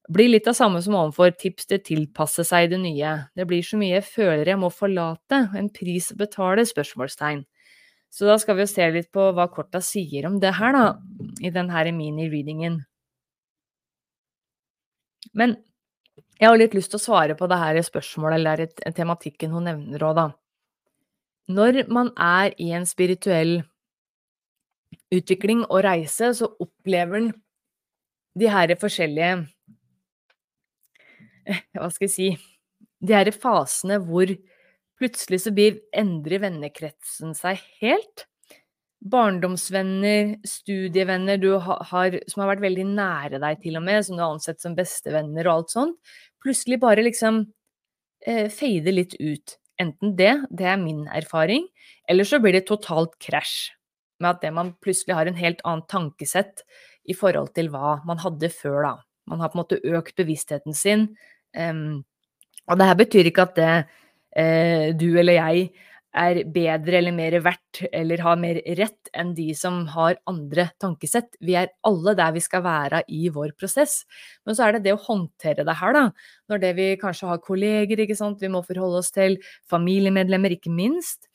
Blir litt av samme som ovenfor tips til tilpasse seg det nye. Det blir så mye jeg føler jeg må forlate, en pris å betale? spørsmålstegn. Så da skal vi jo se litt på hva korta sier om det her, da, i denne mini-readingen. Men jeg har litt lyst til å svare på det her spørsmålet, eller tematikken hun nevner òg, da. Når man er i en spirituell utvikling og reise, så opplever en de her forskjellige Hva skal jeg si De her fasene hvor plutselig så blir endrer vennekretsen seg helt. Barndomsvenner, studievenner du har, som har vært veldig nære deg til og med, som du har ansett som bestevenner og alt sånt, plutselig bare liksom eh, fader litt ut. Enten det, det er min erfaring, eller så blir det totalt krasj med at det man plutselig har en helt annet tankesett i forhold til hva man hadde før, da. Man har på en måte økt bevisstheten sin. Um, og det her betyr ikke at det eh, du eller jeg er bedre eller mer verdt eller har mer rett enn de som har andre tankesett. Vi er alle der vi skal være i vår prosess. Men så er det det å håndtere det her, da. Når det vi kanskje har kolleger, ikke sant, vi må forholde oss til familiemedlemmer, ikke minst.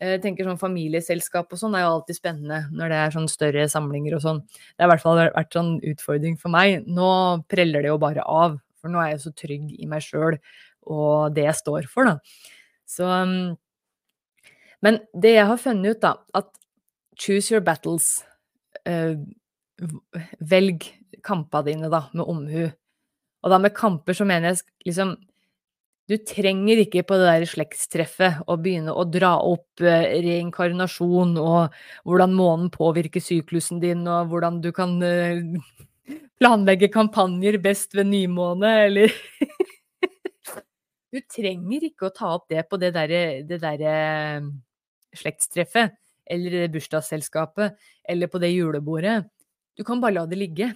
Jeg tenker sånn Familieselskap og sånn er jo alltid spennende når det er sånn større samlinger og sånn. Det har i hvert fall vært sånn utfordring for meg. Nå preller det jo bare av, for nå er jeg så trygg i meg sjøl og det jeg står for, da. Så um, Men det jeg har funnet ut, da, at choose your battles. Uh, velg kampene dine, da, med omhu. Og da med kamper så mener jeg liksom du trenger ikke på det der slektstreffet å begynne å dra opp eh, reinkarnasjon og hvordan månen påvirker syklusen din, og hvordan du kan eh, planlegge kampanjer best ved nymåne, eller Du trenger ikke å ta opp det på det derre der eh, slektstreffet, eller det bursdagsselskapet, eller på det julebordet. Du kan bare la det ligge.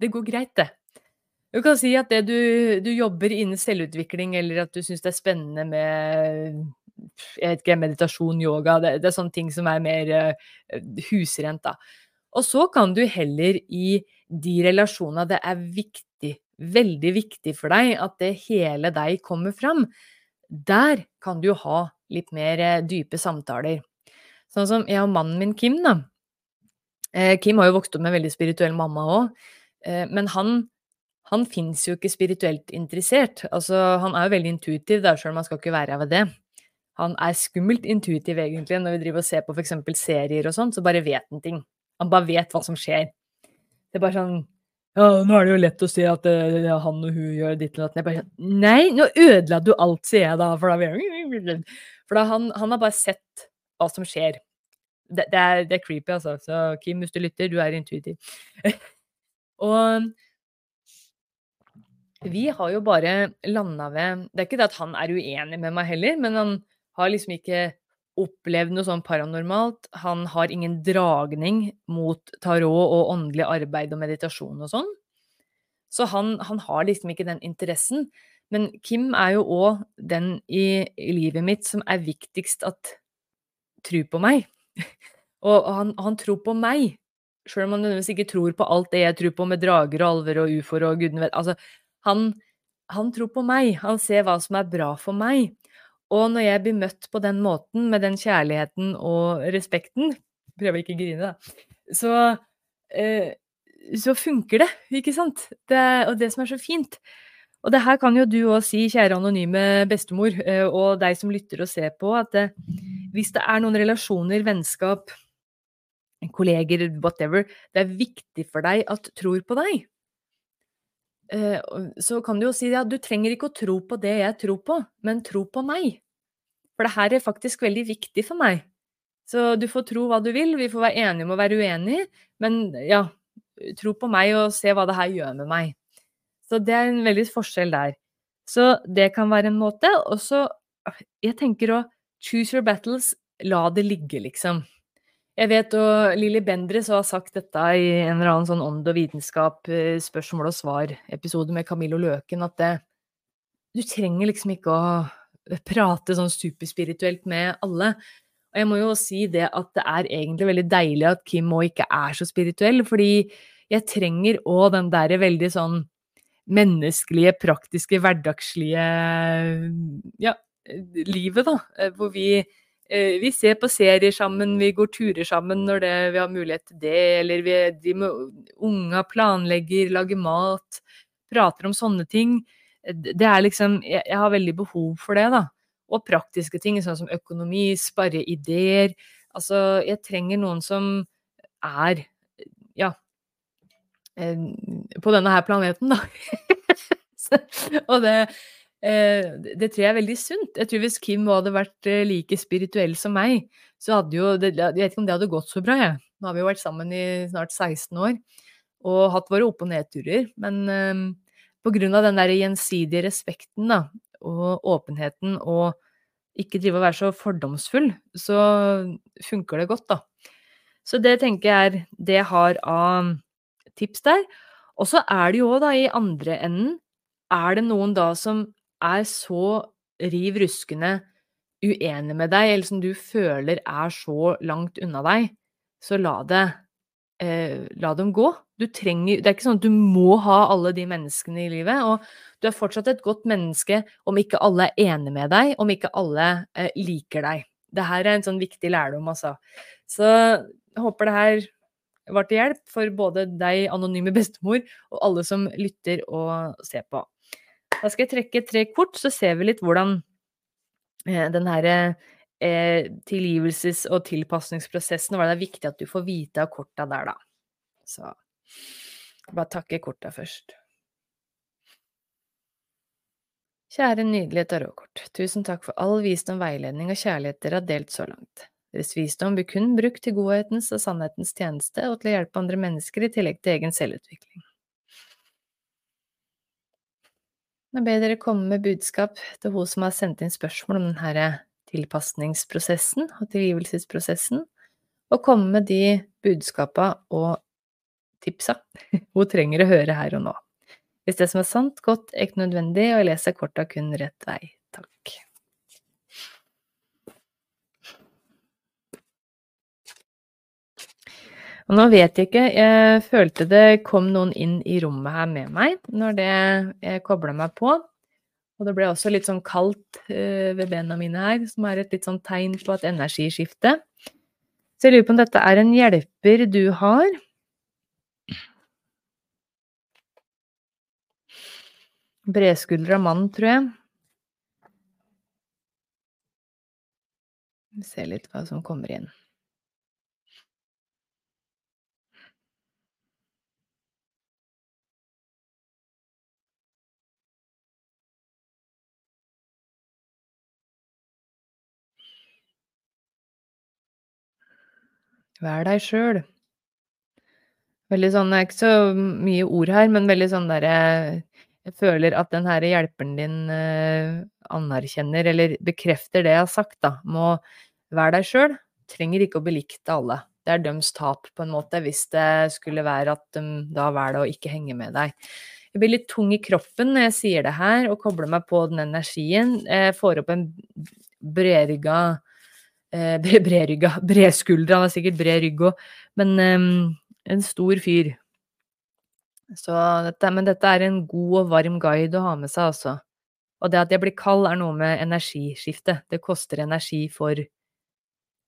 Det går greit, det. Du kan si at det du, du jobber innen selvutvikling, eller at du syns det er spennende med jeg vet ikke, meditasjon, yoga, det, det er sånne ting som er mer uh, husrent, da. Og så kan du heller i de relasjonene det er viktig, veldig viktig for deg at det hele deg kommer fram, der kan du ha litt mer uh, dype samtaler. Sånn som jeg og mannen min Kim, da. Eh, Kim har jo vokst opp med en veldig spirituell mamma òg, eh, men han han fins jo ikke spirituelt interessert. Altså, han er jo veldig intuitiv, da, sjøl om han skal ikke være ved det. Han er skummelt intuitiv, egentlig, når vi driver og ser på f.eks. serier og sånn, så bare vet han ting. Han bare vet hva som skjer. Det er bare sånn Ja, nå er det jo lett å si at ja, han og hun gjør ditt eller datt. Sånn Nei, nå ødela du alt, sier jeg da. For da, for da han, han, har bare sett hva som skjer. Det, det, er, det er creepy, altså. Så Kim, hvis du lytter, du er intuitiv. og vi har jo bare landa ved Det er ikke det at han er uenig med meg heller, men han har liksom ikke opplevd noe sånn paranormalt. Han har ingen dragning mot tarot og åndelig arbeid og meditasjon og sånn. Så han, han, har liksom ikke den interessen. Men Kim er jo òg den i, i, livet mitt som er viktigst at tror på meg. og han, han tror på meg. Sjøl om han nødvendigvis ikke tror på alt det jeg tror på med drager og alver og ufoer og gudene vet Altså, han, han tror på meg, han ser hva som er bra for meg. Og når jeg blir møtt på den måten, med den kjærligheten og respekten Prøver ikke å grine, da. Så, eh, så funker det, ikke sant? Det, og det som er så fint. Og det her kan jo du òg si, kjære anonyme bestemor, eh, og deg som lytter og ser på, at hvis det er noen relasjoner, vennskap, kolleger, whatever, det er viktig for deg at tror på deg. Eh, så kan du jo si at du trenger ikke å tro på det jeg tror på, men tro på meg. For det her er faktisk veldig viktig for meg. Så du får tro hva du vil, vi får være enige om å være uenige, men ja, tro på meg og se hva det her gjør med meg. Så det er en veldig forskjell der. Så det kan være en måte. Og så Jeg tenker å choose your battles, la det ligge, liksom. Jeg vet, og Lilly Bendriss har sagt dette i en eller annen sånn ånd og vitenskap, eh, spørsmål og svar-episode med Camillo Løken, at det, du trenger liksom ikke å prate sånn superspirituelt med alle. Og jeg må jo si det at det er egentlig veldig deilig at Kim òg ikke er så spirituell, fordi jeg trenger òg den derre veldig sånn menneskelige, praktiske, hverdagslige ja, livet, da. Hvor vi, eh, vi ser på serier sammen, vi går turer sammen når det, vi har mulighet til det, eller vi de med unga, planlegger, lager mat, prater om sånne ting. Det er liksom Jeg, jeg har veldig behov for det, da. Og praktiske ting, sånn som økonomi, sparre ideer. Altså, jeg trenger noen som er ja, på denne her planeten, da. og det, det tror jeg er veldig sunt. Jeg tror hvis Kim hadde vært like spirituell som meg, så hadde jo Jeg vet ikke om det hadde gått så bra, jeg. Nå har vi jo vært sammen i snart 16 år og hatt våre opp- og nedturer. Men um, på grunn av den der gjensidige respekten, da, og åpenheten, og ikke drive og være så fordomsfull, så funker det godt, da. Så det tenker jeg er det jeg har av tips der. Og så er det jo da i andre enden Er det noen da som er så riv ruskende uenig med deg, eller som du føler er så langt unna deg, så la det eh, La dem gå. Du trenger Det er ikke sånn at du må ha alle de menneskene i livet, og du er fortsatt et godt menneske om ikke alle er enig med deg, om ikke alle eh, liker deg. Det her er en sånn viktig lærdom, altså. Så jeg håper det her var til hjelp for både deg, anonyme bestemor, og alle som lytter og ser på. Da skal jeg trekke tre kort, så ser vi litt hvordan eh, den her eh, tilgivelses- og tilpasningsprosessen, hva det er viktig at du får vite av korta der, da. Så bare takke korta først. Kjære nydelige tarotkort, tusen takk for all visdom, veiledning og kjærlighet dere har delt så langt. Deres visdom blir kun brukt til godhetens og sannhetens tjeneste og til å hjelpe andre mennesker i tillegg til egen selvutvikling. Nå ber dere komme med budskap til hun som har sendt inn spørsmål om denne tilpasningsprosessen og tilgivelsesprosessen, og komme med de budskapa og tipsa hun trenger å høre her og nå. Hvis det som er sant, godt, er nødvendig, og jeg leser korta kun rett vei. Takk. Og nå vet jeg ikke, jeg følte det kom noen inn i rommet her med meg når det jeg kobla meg på. Og det ble også litt sånn kaldt uh, ved bena mine her, som er et litt sånn tegn på et energiskifte. Så jeg lurer på om dette er en hjelper du har. Bredskuldra mann, tror jeg. Vi ser litt hva som kommer inn. Vær deg sjøl. Veldig sånn Det er ikke så mye ord her, men veldig sånn derre Jeg føler at den her hjelperen din eh, anerkjenner, eller bekrefter det jeg har sagt, da. Må være deg sjøl. Trenger ikke å bli likt av alle. Det er døms tap, på en måte, hvis det skulle være at de da velger å ikke henge med deg. Jeg blir litt tung i kroppen når jeg sier det her, og kobler meg på den energien. Jeg får opp en bredrygga eh, Bredrygga Bredskuldra, han har sikkert bred rygg òg, men eh, en stor fyr. Så dette, men dette er en god og varm guide å ha med seg, altså. Og det at jeg blir kald, er noe med energiskiftet. Det koster energi for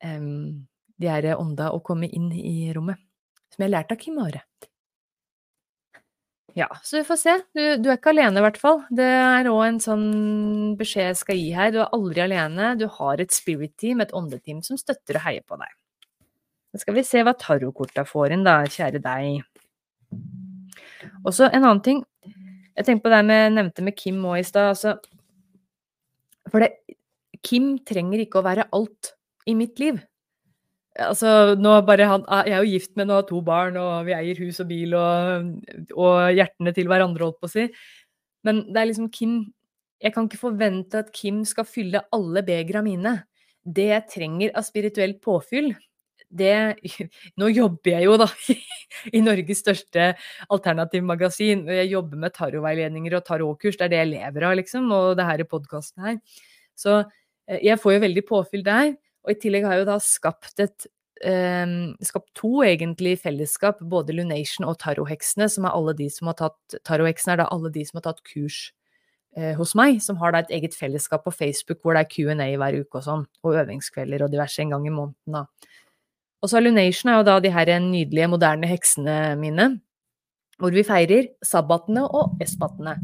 um, de her ånda å komme inn i rommet. Som jeg lærte av Kim Are. Ja, så vi får se. Du, du er ikke alene, i hvert fall. Det er òg en sånn beskjed jeg skal gi her. Du er aldri alene. Du har et spirit team, et åndeteam, som støtter og heier på deg. Da skal vi se hva tarotkorta får inn, da, kjære deg. Og så en annen ting. Jeg tenkte på det jeg nevnte med Kim òg i stad. Altså, for det, Kim trenger ikke å være alt i mitt liv. Altså, nå bare han, jeg er jo gift med nå to barn, og vi eier hus og bil og, og hjertene til hverandre, holdt på å si. Men det er liksom Kim Jeg kan ikke forvente at Kim skal fylle alle begra mine. Det jeg trenger av spirituelt påfyll, det Nå jobber jeg jo, da, i Norges største alternativmagasin. Jeg jobber med tarotveiledninger og tarotkurs. Det er det jeg lever av, liksom. Og det her i podkasten her. Så eh, jeg får jo veldig påfyll der. Og i tillegg har jeg jo da skapt et um, skapt to egentlig fellesskap, både Lunation og Taroheksene, som er alle de som har tatt Taroheksene er da alle de som har tatt kurs uh, hos meg, som har da et eget fellesskap på Facebook hvor det er Q&A hver uke og sånn, og øvingskvelder og diverse en gang i måneden, da. Og så Lunation er jo da de her nydelige, moderne heksene mine, hvor vi feirer sabbatene og esbatene.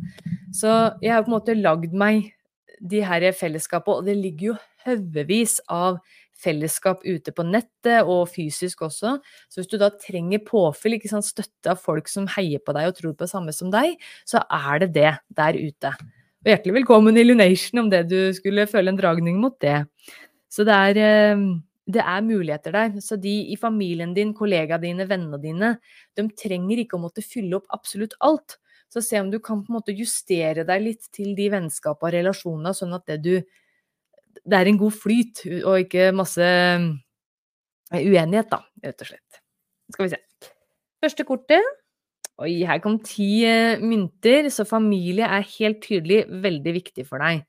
Så jeg har på en måte lagd meg de her fellesskapene, og det ligger jo haugevis av fellesskap ute på nettet og fysisk også. Så hvis du da trenger påfyll, ikke sant, støtte av folk som heier på deg og tror på det samme som deg, så er det det der ute. Og hjertelig velkommen i Lunation om det du skulle føle en dragning mot det. Så det er eh, det er muligheter der. Så de i familien din, kollegaene dine, vennene dine, de trenger ikke å måtte fylle opp absolutt alt. Så se om du kan på en måte justere deg litt til de vennskapene og relasjonene, sånn at det du Det er en god flyt, og ikke masse eh, uenighet, da, rett og slett. Skal vi se. Første kortet. Oi, her kom ti eh, mynter, så familie er helt tydelig veldig viktig for deg.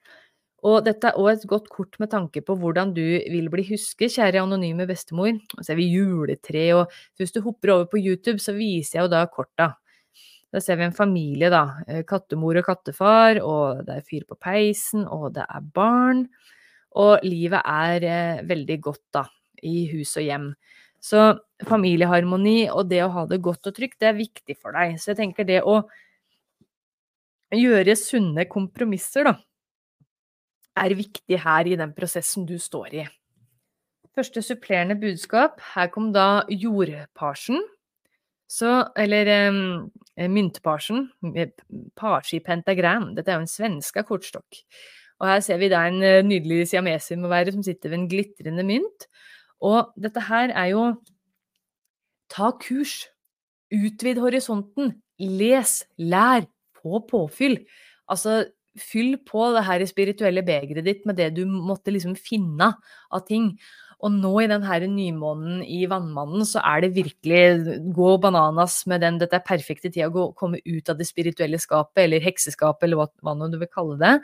Og dette er òg et godt kort med tanke på hvordan du vil bli husket, kjære anonyme bestemor. Og så ser vi juletre, og hvis du hopper over på YouTube, så viser jeg jo da korta. Da ser vi en familie, da. Eh, kattemor og kattefar, og det er fyr på peisen, og det er barn. Og livet er eh, veldig godt, da, i hus og hjem. Så familieharmoni og det å ha det godt og trygt, det er viktig for deg. Så jeg tenker det å gjøre sunne kompromisser, da er viktig her i den prosessen du står i. Første supplerende budskap. Her kom da jordparsen. Så, eller eh, myntparsen. parsi pentagram. Dette er jo en svenska kortstokk. Og her ser vi da en eh, nydelig siameser må være som sitter ved en glitrende mynt. Og dette her er jo Ta kurs. Utvid horisonten. Les. Lær. På påfyll. Altså, fyll på det her spirituelle begeret ditt med det du måtte liksom finne av ting. Og nå i den her nymånen i Vannmannen, så er det virkelig gå bananas med den. Dette er perfekte tida å komme ut av det spirituelle skapet, eller hekseskapet, eller hva, hva du vil kalle det.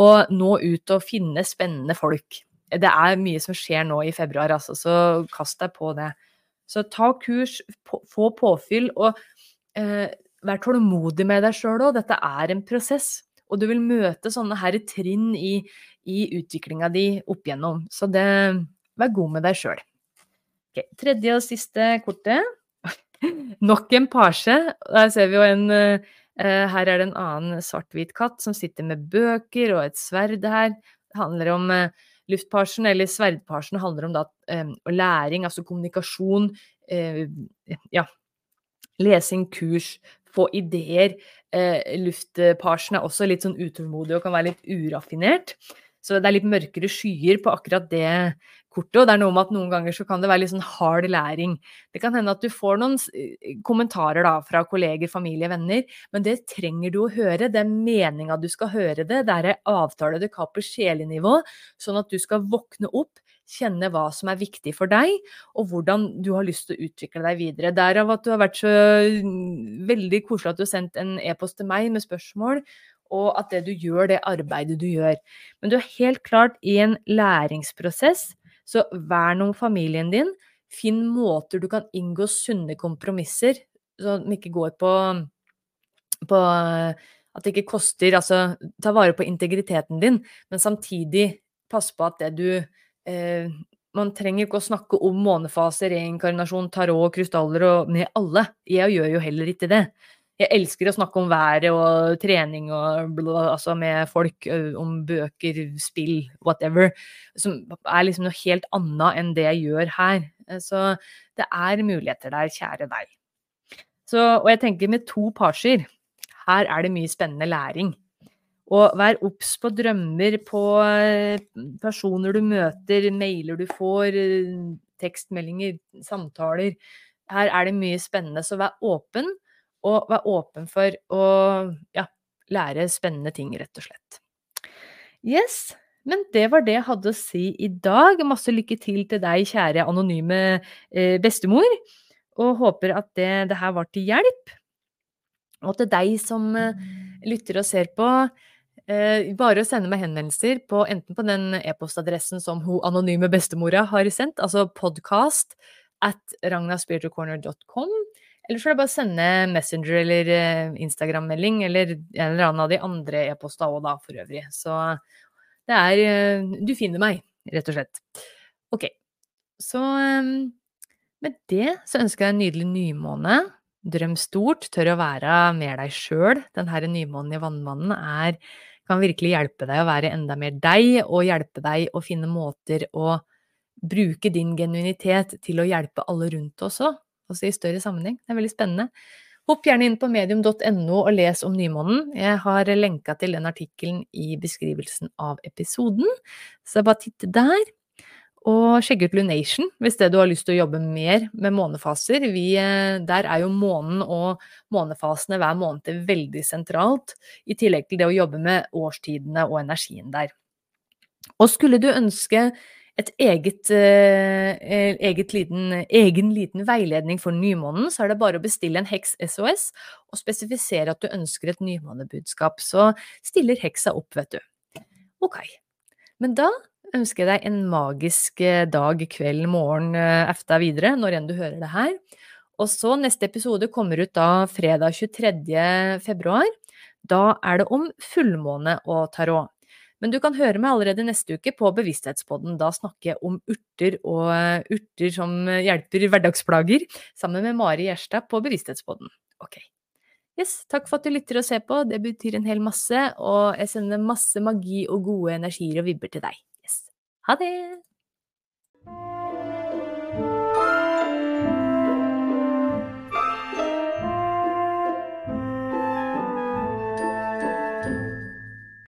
Og nå ut og finne spennende folk. Det er mye som skjer nå i februar, altså, så kast deg på det. Så ta kurs, få påfyll, og eh, vær tålmodig med deg sjøl òg. Dette er en prosess. Og du vil møte sånne her trinn i, i utviklinga di opp igjennom. Så det Vær god med deg sjøl. Okay, tredje og siste kortet. Nok en pasje. Der ser vi jo en uh, Her er det en annen svart-hvit katt som sitter med bøker og et sverd her. Det handler om uh, Luftpasjen, eller sverdpasjen, handler om da, um, læring, altså kommunikasjon. Uh, ja, lesing, kurs, få ideer. Uh, luftpasjen er også litt sånn utålmodig og kan være litt uraffinert. Så det er litt mørkere skyer på akkurat det kortet. Og det er noe med at noen ganger så kan det være litt sånn hard læring. Det kan hende at du får noen eh, kommentarer da fra kolleger, familie, venner, men det trenger du å høre. Det er meninga du skal høre det. Det er en avtale du har på sjelenivå, sånn at du skal våkne opp kjenne hva som er viktig for deg, og hvordan du har lyst til å utvikle deg videre. Derav at du har vært så mm, veldig koselig at du har sendt en e-post til meg med spørsmål, og at det du gjør, det arbeidet du gjør. Men du er helt klart i en læringsprosess, så vern om familien din. Finn måter du kan inngå sunne kompromisser, så den ikke går på, på at det ikke koster Altså, ta vare på integriteten din, men samtidig pass på at det du eh, man trenger ikke å snakke om månefase, reinkarnasjon, tarot, krystaller og med alle. Jeg gjør jo heller ikke det. Jeg elsker å snakke om været og trening og bla, altså med folk, om bøker, spill, whatever, som er liksom noe helt annet enn det jeg gjør her. Så det er muligheter der, kjære deg. Så, og jeg tenker med to parser, her er det mye spennende læring. Og vær obs på drømmer, på eh, personer du møter, mailer du får, eh, tekstmeldinger, samtaler. Her er det mye spennende, så vær åpen, og vær åpen for å ja, lære spennende ting, rett og slett. Yes, men det var det jeg hadde å si i dag. Masse lykke til til deg, kjære anonyme eh, bestemor, og håper at det, det, her var til hjelp. Og til deg som eh, lytter og ser på, eh, bare å sende meg henvendelser på enten på den e-postadressen som hun anonyme bestemora har sendt, altså podcast at ragnaspiritualcorner.com, eller så er det bare å sende Messenger eller eh, Instagram-melding, eller en eller annen av de andre e-posta òg, da, for øvrig. Så det er eh, Du finner meg, rett og slett. Ok. Så eh, med det så ønsker jeg en nydelig nymåne. Drøm stort, tør å være mer deg sjøl. Denne nymånen i Vannmannen er, kan virkelig hjelpe deg å være enda mer deg, og hjelpe deg å finne måter å bruke din genuinitet til å hjelpe alle rundt òg, også i større sammenheng. Det er veldig spennende. Hopp gjerne inn på medium.no og les om nymånen. Jeg har lenka til den artikkelen i beskrivelsen av episoden, så bare titt der. Og sjekk ut Lunation hvis det du har lyst til å jobbe mer med månefaser. Vi, eh, der er jo månen og månefasene hver måned veldig sentralt, i tillegg til det å jobbe med årstidene og energien der. Og skulle du ønske et eget, eh, eh, eget liten, egen liten veiledning for nymånen, så er det bare å bestille en Heks SOS og spesifisere at du ønsker et nymånebudskap. Så stiller heksa opp, vet du. Ok. Men da ønsker jeg deg en magisk eh, dag, kveld, morgen, eh, efta videre, når enn du hører det her. Og så neste episode kommer ut da fredag 23. februar. Da er det om fullmåne og tarot. Men du kan høre meg allerede neste uke på Bevissthetspodden. Da snakker jeg om urter og eh, urter som hjelper hverdagsplager, sammen med Mari Gjerstad på Bevissthetspodden. Ok. Yes, takk for at du lytter og ser på, det betyr en hel masse, og jeg sender masse magi og gode energier og vibber til deg. Ha det!